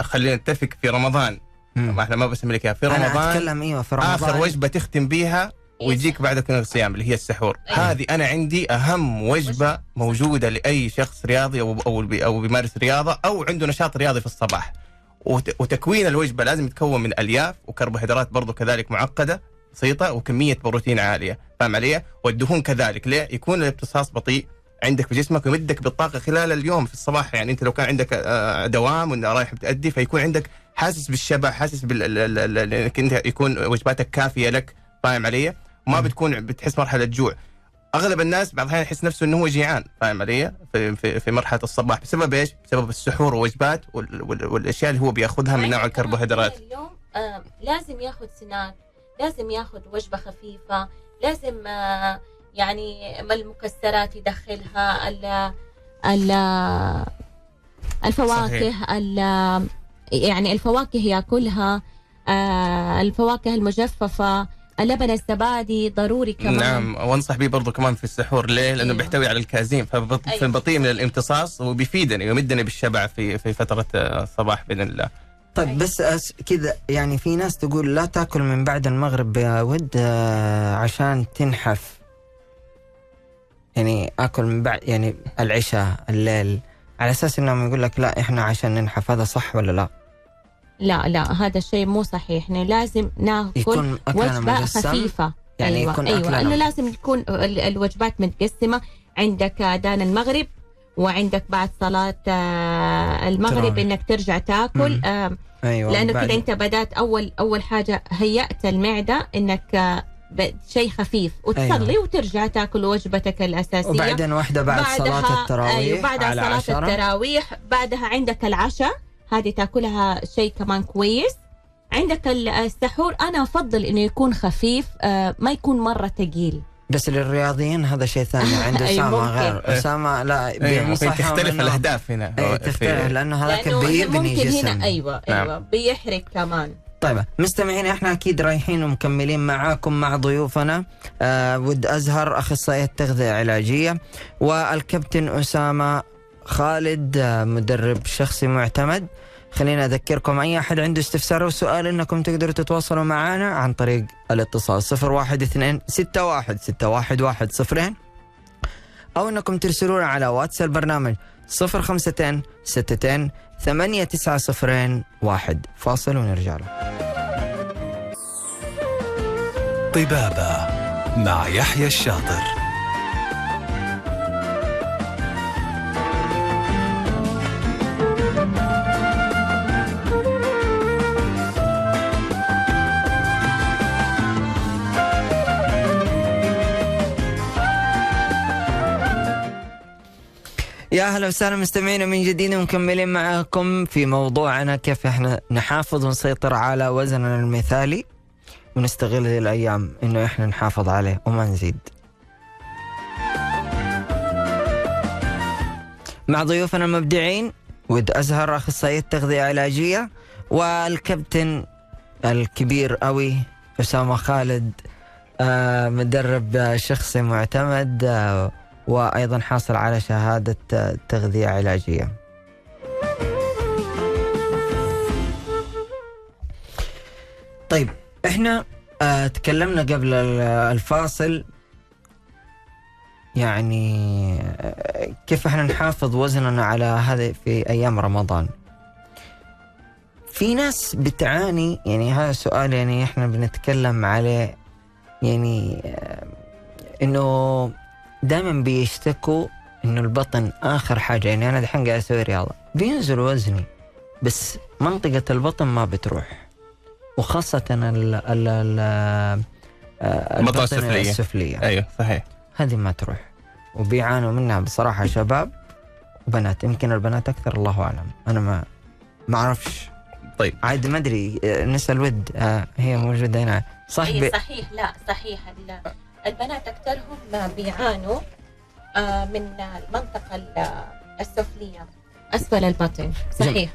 خلينا نتفق في رمضان. ما إحنا ما بسمي لك. في رمضان أتكلم أيوة في رمضان آخر وجبة تختم بيها ويجيك بعد كذا الصيام اللي هي السحور أيوة. هذه أنا عندي أهم وجبة موجودة لأي شخص رياضي أو أو أو بيمارس رياضة أو عنده نشاط رياضي في الصباح وت- وتكوين الوجبة لازم يتكون من الياف وكربوهيدرات برضو كذلك معقدة بسيطة وكمية بروتين عالية فاهم علي؟ والدهون كذلك ليه؟ يكون الامتصاص بطيء عندك في جسمك ويمدك بالطاقة خلال اليوم في الصباح يعني أنت لو كان عندك آه، دوام وانت رايح بتأدي فيكون عندك حاسس بالشبع حاسس بال ال- ال- ال- إنك أنت يكون وجباتك كافية لك فاهم علي؟ وما بتكون بتحس مرحلة جوع أغلب الناس بعض الأحيان يحس نفسه إنه هو جيعان فاهم علي؟ في, في, في مرحلة الصباح بسبب إيش؟ بسبب السحور والوجبات وال- والأشياء اللي هو بيأخذها من نوع الكربوهيدرات اليوم آه لازم ياخذ سناك لازم ياخذ وجبة خفيفة لازم آه يعني المكسرات يدخلها ال ال الفواكه ال يعني الفواكه ياكلها آه الفواكه المجففة اللبن الزبادي ضروري كمان نعم وانصح به برضو كمان في السحور ليه؟ لأنه أيوة. بيحتوي على الكازين فبط- أيوة. في البطيء من الامتصاص وبيفيدني ويمدني بالشبع في في فترة الصباح بإذن الله. طيب بس أس كذا يعني في ناس تقول لا تاكل من بعد المغرب يا ود آه، عشان تنحف يعني آكل من بعد يعني العشاء الليل على أساس إنهم يقول لك لا إحنا عشان ننحف هذا صح ولا لا؟ لا لا هذا الشيء مو صحيح. إحنا لازم ناكل مجسم؟ خفيفة. يعني أيوة يكون أيوة إنه لازم تكون ال- الوجبات متقسمة. عندك آذان المغرب وعندك بعد صلاة آه، المغرب. إنك ترجع تاكل. آه، أيوه لأنه بعد- كده أنت بدأت أول أول حاجة هيأت المعدة إنك آه، شيء خفيف وتصلي أيوة. وترجع تاكل وجبتك الأساسية. وبعدين واحدة بعد صلاة التراويح أيوة بعدها على صلاة عشرة. التراويح بعدها عندك العشاء هذه تاكلها شيء كمان كويس. عندك ال- السحور أنا أفضل إنه يكون خفيف آه ما يكون مرة ثقيل بس للرياضيين هذا شيء ثاني. عند أسامة. غير. أسامة لا أيوه ممكن بينصحهم تختلف الأهداف هنا. هو تختلف لأنه هذاك بيبني جسم هنا أيوه نعم. أيوه بيحرق كمان. طيب مستمعين إحنا أكيد رايحين ومكملين معاكم مع ضيوفنا. آه ود أزهر أخصائية تغذيه علاجيه والكابتن أسامة خالد آه مدرب شخصي معتمد. خلينا أذكركم أي أحد عنده استفسار أو سؤال إنكم تقدروا تتواصلوا معنا عن طريق الاتصال 012 61 61 صفرين أو إنكم ترسلونا على واتس البرنامج 052 62 ثمانية تسعة صفرين واحد. فاصل ونرجع له. طبابة مع يحيى الشاطر. يا أهلا وسهلا مستمعينا من جديد ومكملين معاكم في موضوعنا كيف إحنا نحافظ ونسيطر على وزننا المثالي ونستغل هذه الأيام إنه إحنا نحافظ عليه وما نزيد. مع ضيوفنا المبدعين ود أزهر أخصائية تغذية علاجية والكابتن الكبير قوي أسامة خالد آه، مدرب آه، شخصي معتمد وأيضا حاصل على شهادة آه، تغذية علاجية. طيب إحنا آه، تكلمنا قبل ال- الفاصل يعني آه، كيف إحنا نحافظ وزننا على هذا في أيام رمضان. في ناس بتعاني يعني هذا سؤال يعني إحنا بنتكلم عليه يعني آه، إنه دائما بيشتكوا إنه البطن آخر حاجة. يعني أنا دحين قاعد أسوي رياضة. بينزل وزني بس منطقة البطن ما بتروح. وخاصة ال ال ال آه، البطن السفلية. السفلية. أيوه صحيح. هذه ما تروح. وبيعانوا منها بصراحة شباب وبنات. يمكن البنات أكثر الله أعلم. أنا ما ما أعرفش. طيب. عاد ما أدري آه، نسأل ود آه، هي موجودة هنا. صح صحيح لا صحيح ال- البنات أكثرهم بيعانوا آه من المنطقة ال- السفلية. أسفل البطن صحيح.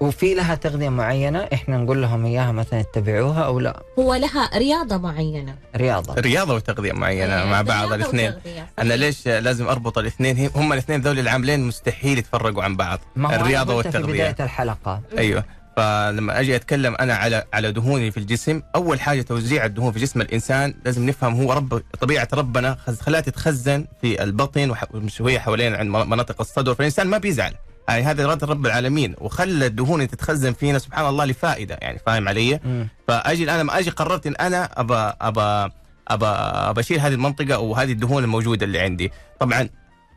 وفي لها تغذية معينة؟ إحنا نقول لهم إياها مثلا اتبعوها أو لا؟ هو لها رياضة معينة. رياضة. رياضة وتغذية معينة مع بعض رياضة الاثنين. وتغذية، أنا. ليش لازم أربط الاثنين؟ هم الاثنين ذول العاملين مستحيل يتفرقوا عن بعض. ما هو أنا الرياضة قلتها في بداية الحلقة. أيوه. فلما أجي أتكلم أنا على على دهوني في الجسم أول حاجة توزيع الدهون في جسم الإنسان لازم نفهم هو رب طبيعة ربنا خلاها تتخزن في البطن وشويه حوالين عند مناطق الصدر فالإنسان ما بيزعل. يعني هذا اراده رب العالمين. وخلى الدهون تتخزن فينا سبحان الله لفائدة يعني فاهم علي؟ فأجي الآن لما أجي قررت إن أنا ابى ابى ابى ابى أشيل هذه المنطقة وهذه الدهون الموجودة اللي عندي. طبعا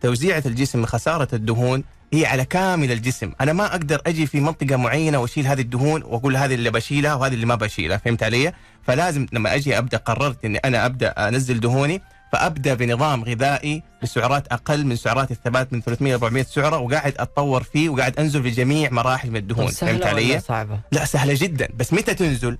توزيعة الجسم من خسارة الدهون هي على كامل الجسم. أنا ما أقدر أجي في منطقة معينة وأشيل هذه الدهون وأقول هذه اللي بشيلها وهذه اللي ما بشيلها فهمت علي؟ فلازم لما أجي أبدأ قررت إني أنا أبدأ أنزل دهوني فأبدأ بنظام غذائي بسعرات أقل من سعرات الثبات من 300 400 سعرة وقاعد أتطور فيه وقاعد أنزل في جميع مراحل من الدهون فهمت علي؟ ولا صعبة؟ لا سهلة جدا. بس متى تنزل؟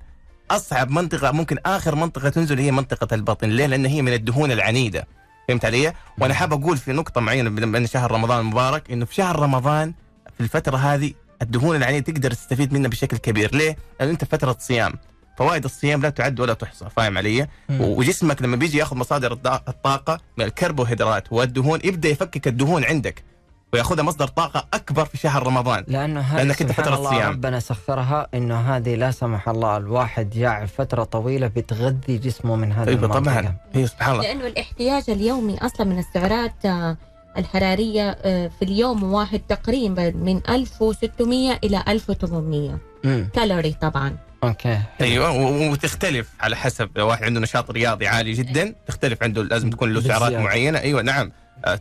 أصعب منطقة ممكن آخر منطقة تنزل هي منطقة البطن. ليه؟ لأن هي من الدهون العنيدة. فهمت علي؟ وأنا حاب أقول في نقطة معينة من شهر رمضان المبارك إنه في شهر رمضان في الفترة هذه الدهون العنيده تقدر تستفيد منها بشكل كبير. ليه؟ لأن أنت فترة صيام. فوائد الصيام لا تعد ولا تحصى فاهم علي؟ مم. وجسمك لما بيجي ياخذ مصادر الط- الطاقة من الكربوهيدرات والدهون يبدأ يفكك الدهون عندك. وياخذها مصدر طاقة أكبر في شهر رمضان. لأنه هذه لأنك أنت سبحان فترة الله صيام. ربنا سخرها إنه هذه لا سمح الله الواحد جاع فترة طويلة بتغذي جسمه من أيوه المنطقة. طبعا. هي سبحان الله. لأنه الاحتياج اليومي أصلا من السعرات آه، الحرارية آه، في اليوم واحد تقريبا من 1600 إلى 1800 امم كالوري طبعا. okay. أيوه وتختلف على حسب لو واحد عنده نشاط رياضي عالي جدا تختلف عنده لازم تكون له سعرات. معينة. أيوه نعم.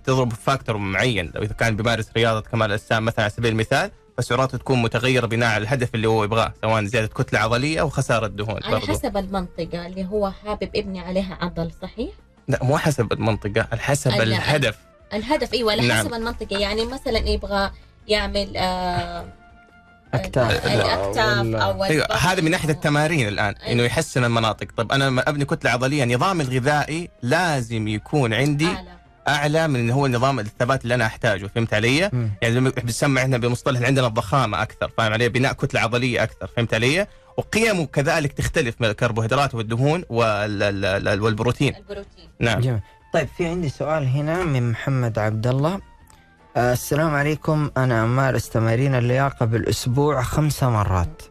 تضرب factor معين لو إذا كان بيمارس رياضة كمال الأجسام مثلا على سبيل المثال فسعراته تكون متغيرة بناء على الهدف اللي هو يبغاه سواء زيادة كتلة عضلية أو خسارة دهون على برضو. حسب المنطقة اللي هو حابب يبني عليها عضل صحيح لا مو حسب المنطقة على حسب. الهدف الهدف أيوه على نعم. حسب المنطقة يعني مثلا يبغى يعمل آه أكتاف الأكتاف ولا- أو أيوه البطن هذا من ناحية التمارين الآن أيوة. إنه يحسن المناطق طب أنا لما أبني كتلة عضلية نظام الغذائي لازم يكون عندي أعلى. أعلى من هو نظام الثبات اللي أنا أحتاجه فهمت علي؟ مم. يعني لما بنسمع إحنا بمصطلح اللي عندنا الضخامة أكثر فاهم علي؟ بناء كتلة عضلية أكثر فهمت علي؟ وقيمه كذلك تختلف من الكربوهيدرات والدهون وال- ال- ال- والبروتين البروتين نعم جميل طيب في عندي سؤال هنا من محمد عبد الله آه، السلام عليكم أنا أمارس تمارين اللياقة بالأسبوع خمسة مرات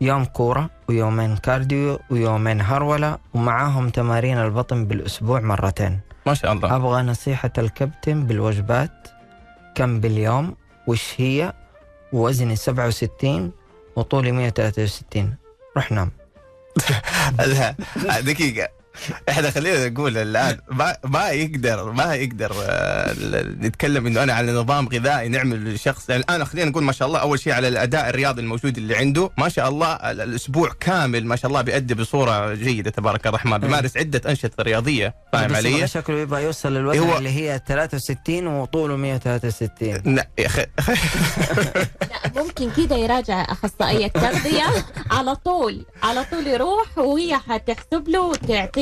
يوم كورة ويومين كارديو ويومين هرولة ومعاهم تمارين البطن بالأسبوع مرتين ما شاء الله. أبغى نصيحة الكابتن بالوجبات. كم باليوم؟ وش هي؟ وزني 67 وطولي 163 روح نام. لا دقيقة. إحنا خلينا نقول الآن ما ما يقدر ما يقدر آه، نتكلم إنه أنا على نظام غذائي نعمل لشخص. يعني الآن خلينا نقول ما شاء الله أول شيء على الأداء الرياضي الموجود اللي عنده ما شاء الله ال- الأسبوع كامل ما شاء الله بيأدي بصورة جيدة تبارك الرحمن. بيمارس عدة أنشطة رياضية فاهم بس علي؟ شكله يبغى يوصل للوزن هو- اللي هي 63 وطوله 163 لا يا أخي. لا ممكن كده يراجع أخصائية تغذيه على طول على طول يروح وهي حتحسب له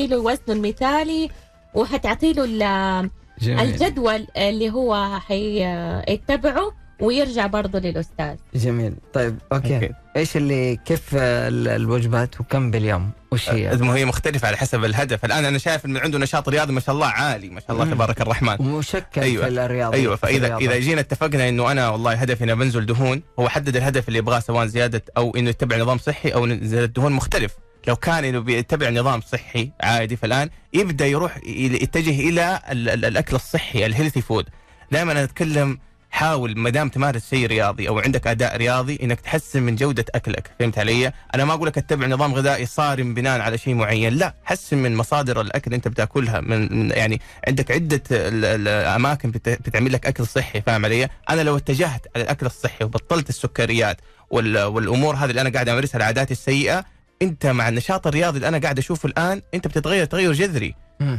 له وزنه المثالي وحتعطي له ال- الجدول اللي هو حيتبعه ويرجع برضه للأستاذ. جميل. طيب okay, okay. إيش اللي كيف ال- الوجبات وكم باليوم؟ وش هي؟ ما هي مختلفة على حسب الهدف. الآن أنا شايف إنه عنده نشاط رياضي ما شاء الله عالي ما شاء الله. تبارك الرحمن. ومشكل أيوة. في الرياضة أيوه. فإذا الرياضة. إذا جينا اتفقنا إنه أنا والله هدفي إني بنزل دهون هو حدد الهدف اللي يبغاه سواء زيادة أو إنه يتبع نظام صحي أو زيادة دهون مختلف. لو كان إنه بيتبع نظام صحي عادي فالآن يبدأ يروح يتجه إلى ال- ال- الأكل الصحي ال healthy food دائما أنا أتكلم حاول ما دام تمارس شيء رياضي أو عندك أداء رياضي إنك تحسن من جودة أكلك فهمت علي؟ أنا ما أقول لك أتبع نظام غذائي صارم بناء على شيء معين لا حسن من مصادر الأكل اللي أنت بتأكلها من يعني عندك عدة ال- ال- الاماكن بت- بتعمل لك أكل صحي فاهم علي؟ أنا لو اتجهت على الأكل الصحي وبطلت السكريات وال- والأمور هذه اللي أنا قاعد أمارسها العادات السيئة انت مع النشاط الرياضي اللي أنا قاعد اشوفه الآن انت بتتغير تغير جذري.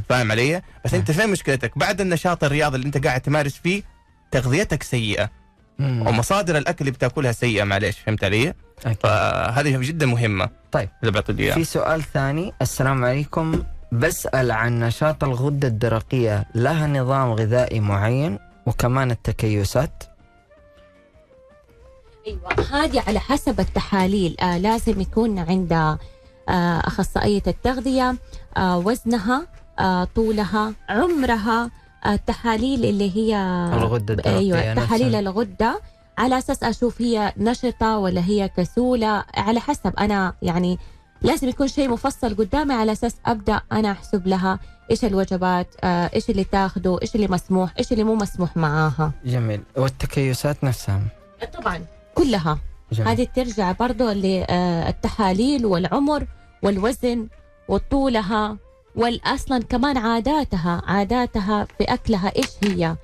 فاهم علي؟ بس انت فين مشكلتك؟ بعد النشاط الرياضي اللي انت قاعد تمارس فيه تغذيتك سيئة. ومصادر الأكل اللي بتاكلها سيئة معليش فهمت علي؟ أكيد. فهذه جدا مهمة. طيب. اللي في سؤال ثاني. السلام عليكم. بسأل عن نشاط الغدة الدرقية. لها نظام غذائي معين وكمان التكيسات. أيوه هذه على حسب التحاليل. آه لازم يكون عند آه أخصائية التغذية آه وزنها آه طولها عمرها آه التحاليل اللي هي الدرقية أيوه تحاليل. الغدة على أساس أشوف هي نشطة ولا هي كسولة. على حسب أنا يعني لازم يكون شيء مفصل قدامي على أساس أبدأ أنا أحسب لها إيش الوجبات آه إيش اللي تاخده إيش اللي مسموح إيش اللي مو مسموح معاها. جميل. والتكيسات نفسها؟ طبعا. كلها. جميل. هذه ترجع برضو للتحاليل والعمر والوزن وطولها والاصلا كمان عاداتها عاداتها في اكلها إيش هي.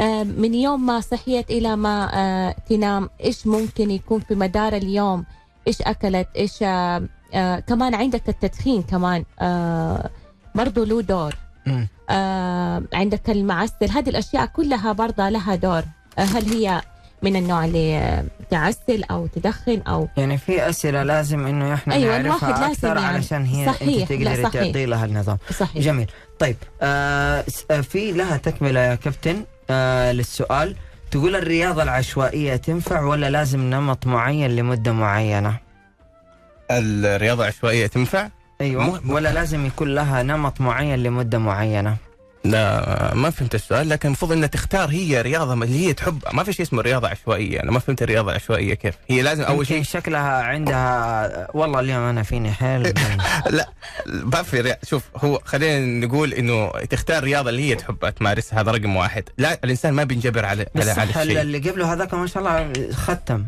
آه، من يوم ما صحيت إلى ما آه، تنام إيش ممكن يكون في مدار اليوم؟ إيش أكلت؟ إيش آه، آه، كمان عندك التدخين كمان آه، برضو له دور. آه، عندك المعسل. هذه الأشياء كلها برضه لها دور. آه، هل هي من النوع اللي تعسل أو تدخن أو يعني في أسئلة لازم إنه إحنا أيوة، نعرفها أكثر لازم يعني. علشان هي صحيح، انت تقدري. تعطي لها النظام. صحيح. جميل. طيب آه آه، في لها تكملة يا كابتن آه للسؤال. تقول الرياضة العشوائية تنفع ولا لازم نمط معين لمدة معينة؟ الرياضة العشوائية تنفع؟ أيوه. ولا لازم يكون لها نمط معين لمدة معينة؟ لا ما فهمت السؤال لكن المفروض انها تختار هي رياضة اللي هي تحب. ما في شيء اسمه رياضة عشوائية أنا ما فهمت الرياضة العشوائية كيف. هي لازم أول شيء شكلها عندها والله اليوم أنا فيني حيل. لا ما في ري... شوف هو خلينا نقول إنه تختار الرياضه اللي هي تحبها تمارسها هذا رقم واحد. لا الإنسان ما بينجبر على بس على, على الشيء. اللي قبله هذاك ما شاء الله ختم.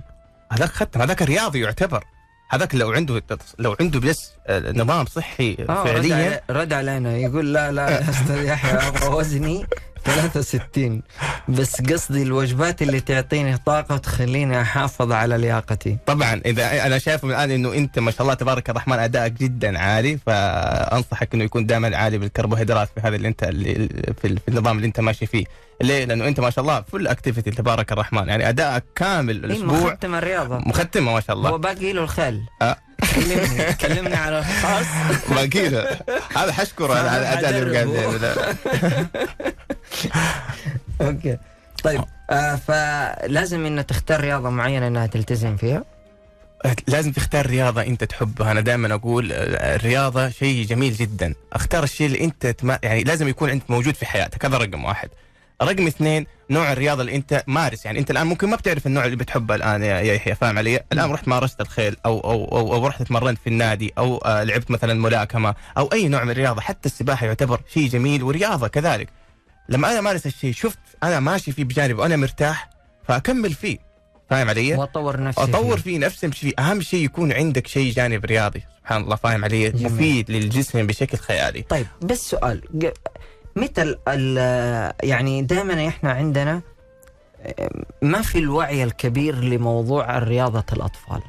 هذاك ختم هذاك رياضي يعتبر. هذاك لو عنده لو عنده بس آه، نظام صحي آه، فعليا. علي- رد علينا يقول لا لا يا أستاذ يحيى أبغى وزني. 63 بس قصدي الوجبات اللي تعطيني طاقة وتخليني أحافظ على لياقتي. طبعا إذا أنا شايف من الآن إنه أنت ما شاء الله تبارك الرحمن أدائك جدا عالي فأنصحك إنه يكون دائما عالي بالكربوهيدرات في هذا اللي أنت اللي في, النظام اللي أنت ماشي فيه. ليه؟ لأنه أنت ما شاء الله full activity تبارك الرحمن. يعني ادائك كامل إيه الأسبوع. مختم الرياضة. مختمة ما شاء الله. هو باقي له الخل آه. كلمني كلمني على الخاص. باقي له هذا حشكره على على الاداء اللي قاعد. okay. طيب آه فلازم انها تختار رياضة معينة إنها تلتزم فيها؟ لازم تختار رياضة أنت تحبها. أنا دائما أقول آه، الرياضة شيء جميل جدا. أختار الشيء اللي أنت تما... يعني لازم يكون عندك موجود في حياتك. هذا رقم واحد. رقم اثنين نوع الرياضة اللي أنت مارس. يعني أنت الآن ممكن ما بتعرف النوع اللي بتحبه الآن يا يحيى فاهم علي؟ الآن رحت مارست الخيل أو أو أو, أو رحت تمرنت في النادي أو آه لعبت مثلا ملاكمة أو أي نوع من الرياضة. حتى السباحة يعتبر شيء جميل ورياضة كذلك. لما أنا مارس الشيء شفت أنا ماشي فيه بجانب وأنا مرتاح فأكمل فيه. فاهم علي؟ وأطور نفسي أطور فيه. فيه نفسي امشي فيه. أهم شيء يكون عندك شيء جانب رياضي. سبحان الله فاهم علي؟ جميل. مفيد للجسم بشكل خيالي. طيب بس سؤال. متى ال- ال- يعني دائما إحنا عندنا ما في الوعي الكبير لموضوع رياضة الأطفال.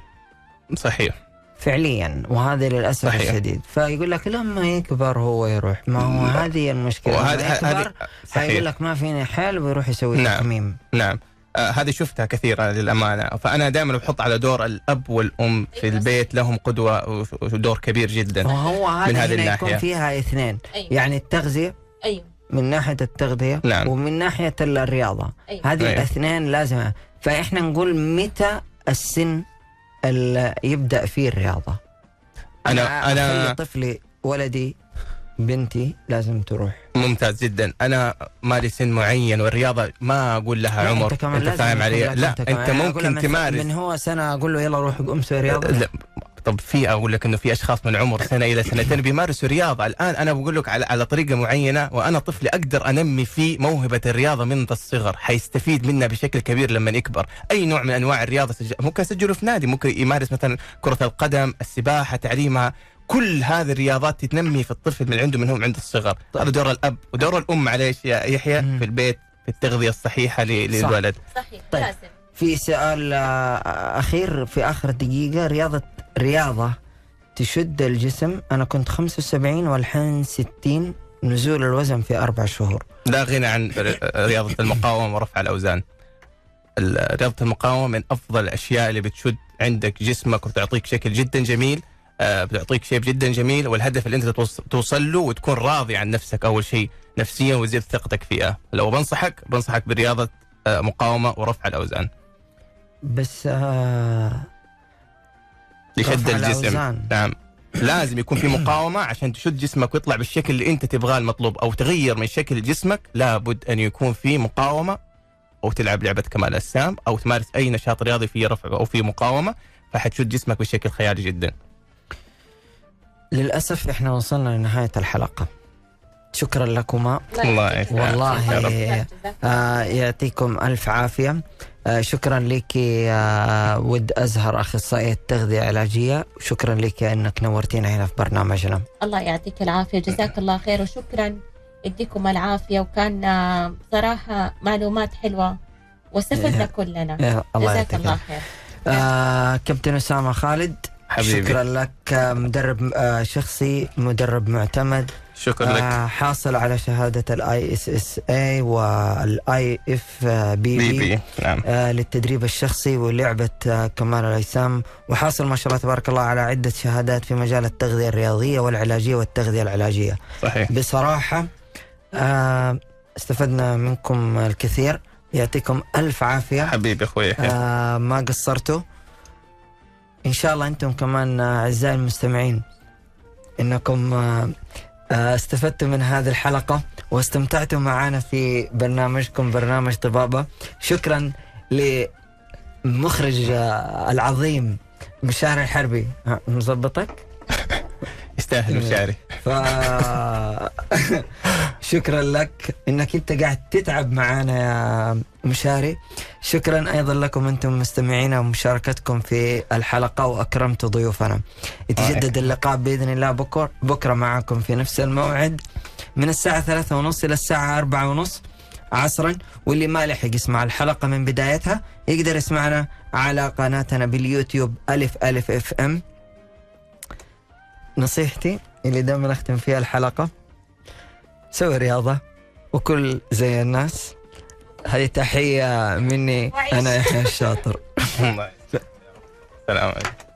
صحيح. فعليا وهذا للأسف صحيح. الشديد. فيقول لك لما يكبر هو يروح. ما هو لا. هذه المشكلة. لما وهذه يكبر هذه صحيح لك ما فيني حيل ويروح يسوي نعم. تحميم نعم. آه هذه شفتها كثيرا للأمانة. فأنا دائما بحط على دور الأب والأم في البيت لهم قدوة ودور كبير جدا وهو من هذا هذه هنا الناحية. يكون فيها اثنين. أيوه. يعني التغذية أيوه. من ناحية التغذية نعم. ومن ناحية الرياضة. أيوه. هذه أيوة. الاثنين لازم فإحنا نقول متى السن اللي يبدأ فيه الرياضة؟ أنا أنا طفلي ولدي بنتي لازم تروح. ممتاز جدا. أنا مالي سن معين والرياضة ما أقول لها عمر. أنت كمان أنت لازم فاهم علي؟ لا. أنت له ممكن تمارس. من هو سنة أقول له يلا روح قوم سوي رياضة؟ لا. طب في أقول لك إنه في أشخاص من عمر سنة إلى سنتين بيمارسوا رياضة. الآن أنا بقول لك على على طريقة معينة وأنا طفلي أقدر أنمي فيه موهبة الرياضة من ذا الصغر. حيستفيد منها بشكل كبير لما يكبر. أي نوع من أنواع الرياضة سج... ممكن اسجله في نادي ممكن يمارس مثلا كرة القدم السباحة تعليمها. كل هذه الرياضات تنمي في الطفل من عنده من هو عند الصغر. طيب. هذا دور الأب ودور الأم معليش يا يحيى. في البيت في التغذية الصحيحة ل- صح. للولد. صحيح. طيب. لازم في سؤال آه، أخير في آخر دقيقة. رياضة رياضة تشد الجسم. أنا كنت 75 والحين 60 نزول الوزن في أربع شهور. لا غنى عن رياضة المقاومة ورفع الأوزان. ال- رياضة المقاومة من أفضل الأشياء اللي بتشد عندك جسمك وبتعطيك شكل جدا جميل. آه، بتعطيك شيب جدا جميل والهدف اللي أنت توص- توصل له وتكون راضي عن نفسك أول شيء نفسيا وتزيد ثقتك فيها. لو بنصحك بنصحك برياضة آه، مقاومة ورفع الأوزان. بس آه لشد الجسم. نعم. لازم يكون في مقاومة عشان تشد جسمك ويطلع بالشكل اللي أنت تبغاه المطلوب أو تغير من شكل جسمك. لابد أن يكون في مقاومة أو تلعب لعبة كمال أجسام أو تمارس أي نشاط رياضي فيه رفع أو فيه مقاومة فحتشد جسمك بشكل خيالي جدا. للأسف إحنا وصلنا لنهاية الحلقة. شكرا لكما. الله يعافيك. والله. جزاك آه يعطيكم ألف عافية. آه شكرا لك آه ود أزهر أخصائية تغذية علاجية. شكرا لك أنك نورتينا هنا في برنامجنا. الله يعطيك العافية جزاك الله خير وشكرا يديكم العافية. وكان آه، بصراحة معلومات حلوة واستفدنا يا- كلنا. يا الله جزاك يعطيك الله خير. آه كابتن أسامة خالد حبيبي. شكرا لك آه، مدرب شخصي مدرب معتمد. شكرا لك. آه حاصل على شهادة الاي اس اس اي والاي اف بي بي بي نعم. آه للتدريب الشخصي ولعبة آه كمال الأجسام. وحاصل ما شاء الله تبارك الله على عدة شهادات في مجال التغذية الرياضية والعلاجية والتغذية العلاجية. صحيح. بصراحة آه استفدنا منكم الكثير. يعطيكم ألف عافية. حبيبي آه ما قصرتوا. إن شاء الله أنتم كمان أعزائي المستمعين إنكم آه آه، استفدتوا من هذه الحلقة واستمتعتوا معنا في برنامجكم برنامج طبابة. شكرا لمخرج آه، العظيم مشاري الحربي. ها، مظبطك؟ يستاهل مشاري ف شكرا لك إنك أنت قاعد تتعب معنا يا مشاري. شكرا أيضا لكم أنتم مستمعينا ومشاركتكم في الحلقة واكرمتوا ضيوفنا. يتجدد اللقاء بإذن الله بكرة. بكرة معكم في نفس الموعد. من الساعة ثلاثة ونص إلى الساعة أربعة ونص عصرا. واللي ما لحق يسمع الحلقة من بدايتها يقدر يسمعنا على قناتنا باليوتيوب ألف ألف أف أم. نصيحتي اللي دائما اختم فيها الحلقة. سوي رياضة وكل زي الناس. هذه تحيه مني أنا يحيى الشاطر. الله يسلمك. سلام عليكم.